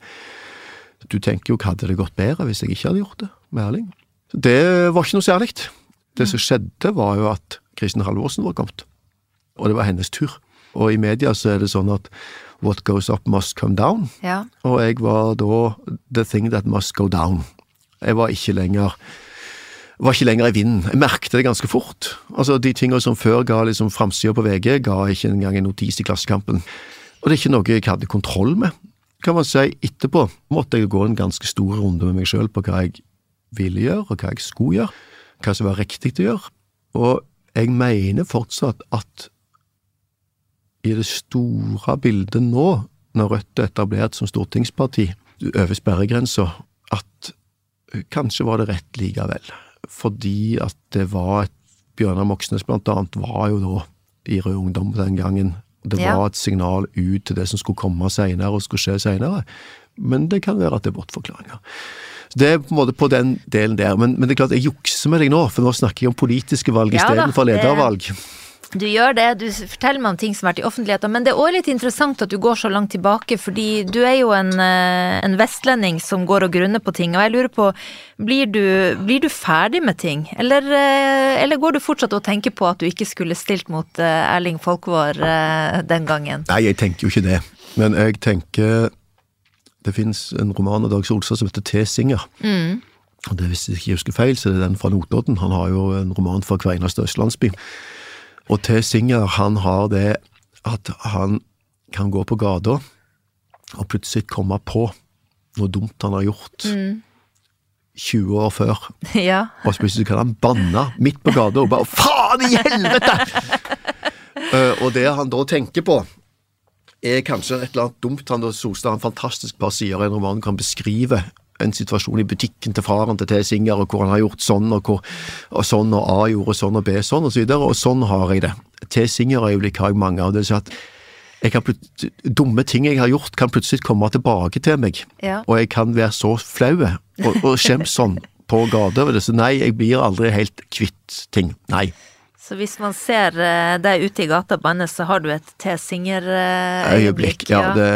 Du tenker jo hadde det gått bedre hvis jeg ikke hadde gjort det med Erling? Det var ikke noe særlig. Det som skjedde var jo at Kristin Halvorsen var kommet, og det var hennes tur. Og i media så er det sånn at what goes up must come down. Ja. Og jeg var da the thing that must go down. Jeg var ikke lenger var ikke lenger i vinden. Jeg merket det ganske fort. Altså De tingene som før ga liksom framsida på VG, ga ikke engang en notis i Klassekampen. Og det er ikke noe jeg hadde kontroll med. kan man si, etterpå måtte jeg gå en ganske stor runde med meg sjøl på hva jeg ville gjøre, og hva jeg skulle gjøre, hva som var riktig å gjøre. Og jeg mener fortsatt at i det store bildet nå, når Rødt er etablert som stortingsparti over sperregrensa, at kanskje var det rett likevel. Fordi at det var et Bjørnar Moxnes blant annet var jo da i Rød Ungdom den gangen. Det Ja. var et signal ut til det som skulle komme seinere og skulle skje seinere. Men det kan være at det er bortforklaringer. Så Det er på en måte på den delen der. Men, men det er klart, jeg jukser med deg nå, for nå snakker jeg om politiske valg Ja istedenfor ledervalg. det-. Du gjør det, du forteller meg om ting som har vært i offentligheten, men det er også litt interessant at du går så langt tilbake, fordi du er jo en, eh, en vestlending som går og grunner på ting, og jeg lurer på, blir du, blir du ferdig med ting, eller, eh, eller går du fortsatt og tenker på at du ikke skulle stilt mot eh, Erling Folkvår den gangen? Nei, jeg tenker jo ikke det. Men jeg tenker Det finnes en roman av Dag Solstad som heter T. Singer. Og det Hvis jeg ikke husker feil, så er det den fra Notodden. Han har jo en roman for hver eneste østlandsby. Og T. Singer, han har det at han kan gå på gata og plutselig komme på noe dumt han har gjort 20 år før. ja. Og plutselig kan han banne midt på gata og bare 'faen i helvete!' uh, og det han da tenker på, er kanskje et eller annet dumt. Han da Solstad en fantastisk par sider i en roman kan beskrive en situasjon i butikken til faren til T. Singer, og hvor han har gjort sånn og, hvor, og sånn, og A gjorde sånn og B sånn, og så videre. Og sånn har jeg det. T. Singer-øyeblikk har jeg mange av. Det si at jeg kan plut- dumme ting jeg har gjort, kan plutselig komme tilbake til meg. Ja. Og jeg kan være så flau og, og skjemt sånn på gata over det. Så nei, jeg blir aldri helt kvitt ting. Nei. Så hvis man ser eh, deg ute i gata banne, så har du et T. Øyeblikk, Singer-øyeblikk. ja, det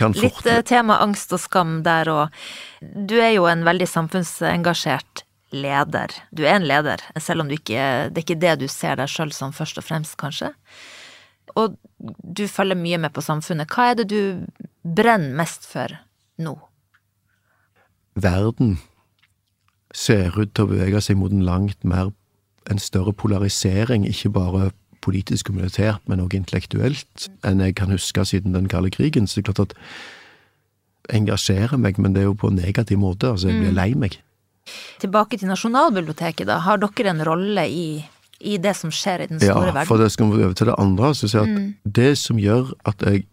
kan Litt fort- Litt tema angst og skam der òg. Du er jo en veldig samfunnsengasjert leder. Du er en leder, selv om du ikke Det er ikke det du ser deg sjøl som først og fremst, kanskje. Og du følger mye med på samfunnet. Hva er det du brenner mest for nå? Verden ser ut til å bevege seg mot en langt mer en større polarisering, ikke bare politisk og militært, men også intellektuelt, enn jeg kan huske siden den kalde krigen. Så det er klart at engasjerer meg, men det er jo på en negativ måte. Altså, jeg blir lei meg. Tilbake til Nasjonalbiblioteket, da. Har dere en rolle i, i det som skjer i den Ja, store verden? for det skal vi over til det andre. Så jeg at Det som gjør at jeg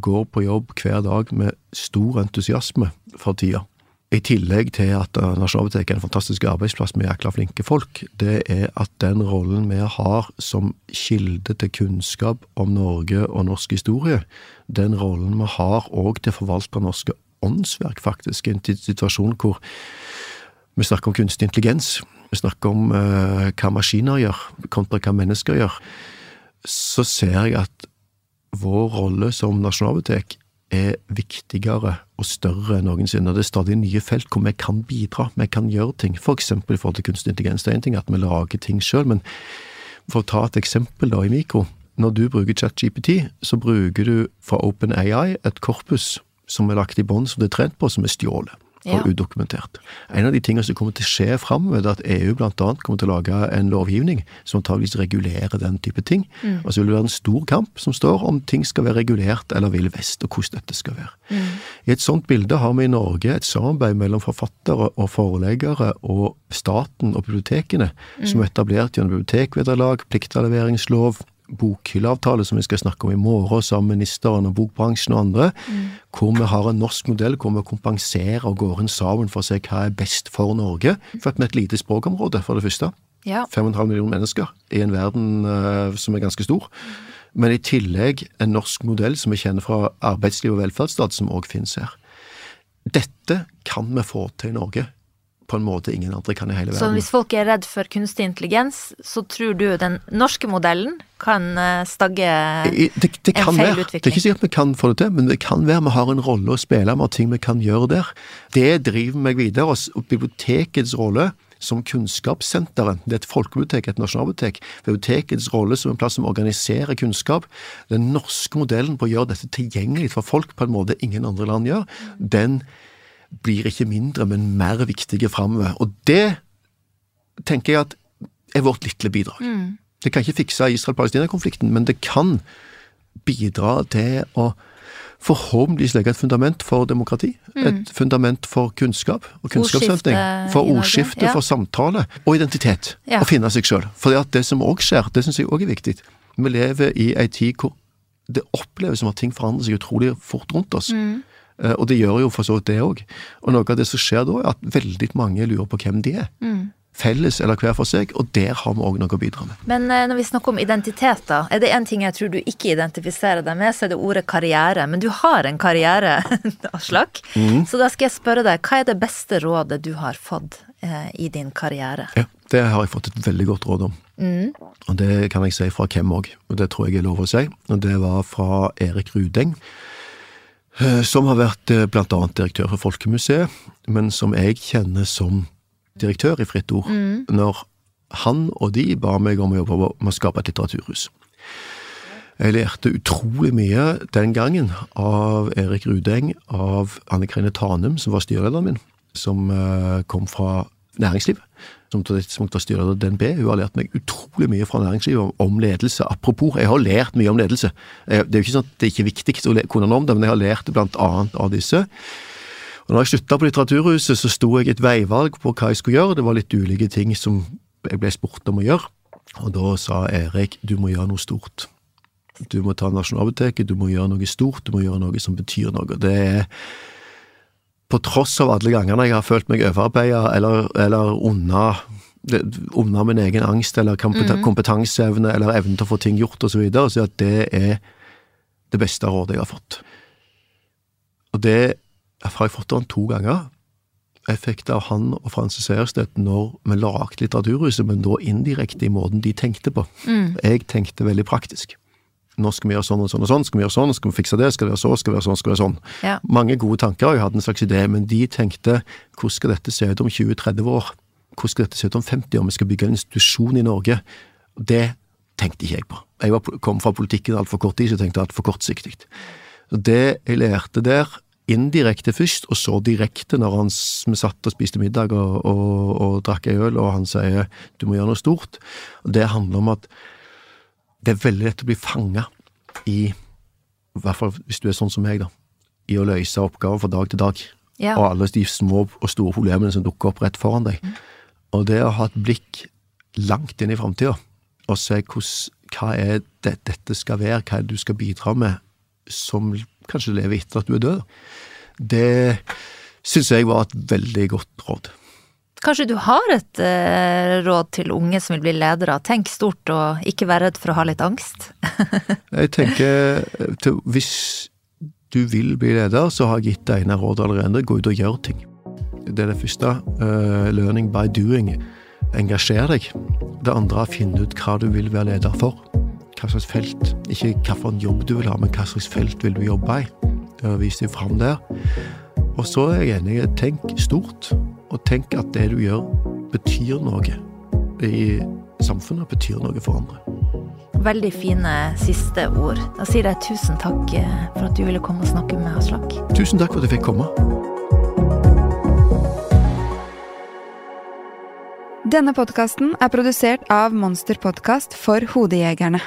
går på jobb hver dag med stor entusiasme for tida, i tillegg til at eh, Nasjonalbiblioteket er en fantastisk arbeidsplass med jækla flinke folk, det er at den rollen vi har som kilde til kunnskap om Norge og norsk historie, den rollen vi har òg til å forvalte norske åndsverk, faktisk, i en situasjon hvor vi snakker om kunstig intelligens, vi snakker om uh, hva maskiner gjør, kontra hva mennesker gjør, så ser jeg at vår rolle som nasjonalbibliotek er viktigere og større enn noensinne. Det er stadig nye felt hvor vi kan bidra, vi kan gjøre ting. For eksempel i forhold til kunstig intelligens. Det er en ting at vi lager ting sjøl, men for å ta et eksempel da i mikro. Når du bruker ChatGPT, så bruker du fra OpenAI et korpus som er lagt i bånn, som det er trent på, som er stjålet. Og udokumentert. En av de tingene som kommer til å skje framover, er at EU annet kommer til å lage en lovgivning som antageligvis regulerer den type ting. Og så vil det være en stor kamp som står om ting skal være regulert eller vil vest, og hvordan dette skal være. I et sånt bilde har vi i Norge et samarbeid mellom forfattere og foreleggere og staten og bibliotekene, som er etablert gjennom bibliotekvederlag, pliktavleveringslov, bokhylleavtale som vi skal snakke om i morgen sammen med ministeren og bokbransjen og andre, hvor vi har en norsk modell hvor vi kompenserer og går inn sammen for å se hva er best for Norge. Født med et lite språkområde, for det første. Ja. 5,5 millioner mennesker i en verden uh, som er ganske stor. Men i tillegg en norsk modell som vi kjenner fra arbeidsliv og velferdsstat, som òg finnes her. Dette kan vi få til i Norge på en måte ingen andre kan i hele verden. Så hvis folk er redd for kunstig intelligens, så tror du den norske modellen kan eh, stagge det, Det, det en kan feil være. Det er ikke sikkert vi kan få det til, men det kan være vi har en rolle å spille, vi har ting vi kan gjøre der. Det driver meg videre. og bibliotekets rolle som kunnskapssenter, enten det er et folkebibliotek, et nasjonalbibliotek. Bibliotekets rolle som en plass som organiserer kunnskap. Den norske modellen på å gjøre dette tilgjengelig for folk på en måte ingen andre land gjør, den blir ikke mindre, men mer viktige framover. Og det tenker jeg at er vårt lille bidrag. Det kan ikke fikse Israel-Palestina-konflikten, men det kan bidra til å forhåpentligvis legge et fundament for demokrati. Et fundament for kunnskap og kunnskapshøsting. For ordskifte, ja. for samtale og identitet. Ja. Å finne seg sjøl. For det som òg skjer, det syns jeg òg er viktig. Vi lever i ei tid hvor det oppleves som at ting forandrer seg utrolig fort rundt oss. Mm. Eh, Og det gjør jo for så vidt det òg. Og noe av det som skjer da, er at veldig mange lurer på hvem de er. Mm. Felles eller hver for seg, og der har vi òg noe å bidra med. Men eh, når vi snakker om identitet, da, er det én ting jeg tror du ikke identifiserer deg med, så er det ordet karriere. Men du har en karriere, Aslak. Mm. Så da skal jeg spørre deg, hva er det beste rådet du har fått eh, i din karriere? Ja, Det har jeg fått et veldig godt råd om. Mm. Og det kan jeg si fra hvem òg, og det tror jeg er lov å si. Og det var fra Erik Rudeng, som har vært eh, blant annet direktør for Folkemuseet, men som jeg kjenner som direktør i Fritt Ord, når han og de ba meg om å jobbe med å skape et litteraturhus. Jeg lærte utrolig mye den gangen av Erik Rudeng, av Anne Krine Tanum, som var styrelederen min, som eh, kom fra næringsliv, som til det tidspunktet styrer DNB. Hun har lært meg utrolig mye fra næringslivet om, ledelse. Apropos, jeg har lært mye om ledelse. Eh, Det er jo ikke sånn at det er ikke viktig å kunne noe om det, men jeg har lært det blant annet av disse. Og når jeg slutta på Litteraturhuset, så sto jeg et veivalg på hva jeg skulle gjøre. Det var litt ulike ting som jeg ble spurt om å gjøre. Og da sa Erik du må gjøre noe stort. Du må ta Nasjonalbiblioteket, du må gjøre noe stort, du må gjøre noe som betyr noe. Det er på tross av alle gangene jeg har følt meg overarbeida eller, eller unna min egen angst eller kompetanseevne eller evnen til å få ting gjort osv., så, videre, så at det er det beste rådet jeg har fått. Og det har jeg fått av han to ganger. Jeg fikk det av han og Francis Sejerstedt når vi lagde Litteraturhuset, men da indirekte i måten de tenkte på. Jeg tenkte veldig praktisk. Nå skal vi gjøre sånn og sånn og sånn, skal vi gjøre sånn, skal vi fikse det, skal det være så, skal det være sånn, skal det være sånn. Ja. Mange gode tanker, og jeg hadde en slags idé, men de tenkte hvordan skal dette se ut om 20-30 år? Hvordan skal dette se ut om 50 år? Vi skal bygge en institusjon i Norge. Det tenkte ikke jeg på. Jeg var, kom fra politikken altfor kort tid, så jeg tenkte altfor kortsiktig. Det jeg lærte der, indirekte først, og så direkte når han, vi satt og spiste middag og, og, og drakk ei øl, og han sier du må gjøre noe stort, det handler om at det er veldig lett å bli fanga i, i hvert fall hvis du er sånn som meg, da, i å løse oppgaver fra dag til dag. Ja. Og alle de små og store problemene som dukker opp rett foran deg. Og det å ha et blikk langt inn i framtida, og se hvordan, hva er det dette skal være, hva er det du skal bidra med, som kanskje lever etter at du er død, det syns jeg var et veldig godt råd. Kanskje du har et eh, råd til unge som vil bli ledere? Tenk stort og ikke vær redd for å ha litt angst. Jeg tenker, eh, til, hvis du vil bli leder, så har jeg gitt deg ene råd allerede. Gå ut og gjør ting. Det er det første. Uh, learning by doing. Engasjer deg. Det andre er å finne ut hva du vil være leder for. Hva slags felt. Ikke hvilken jobb du vil ha, men hva slags felt vil du jobbe i. Uh, vis deg fram der. Og så er jeg enig, tenk stort. Og tenk at det du gjør, betyr noe i samfunnet. Betyr noe for andre. Veldig fine siste ord. Da sier jeg tusen takk eh, for at du ville komme og snakke med Aslak. Tusen takk for at jeg fikk komme. Denne podkasten er produsert av Monster Podkast for Hodejegerne.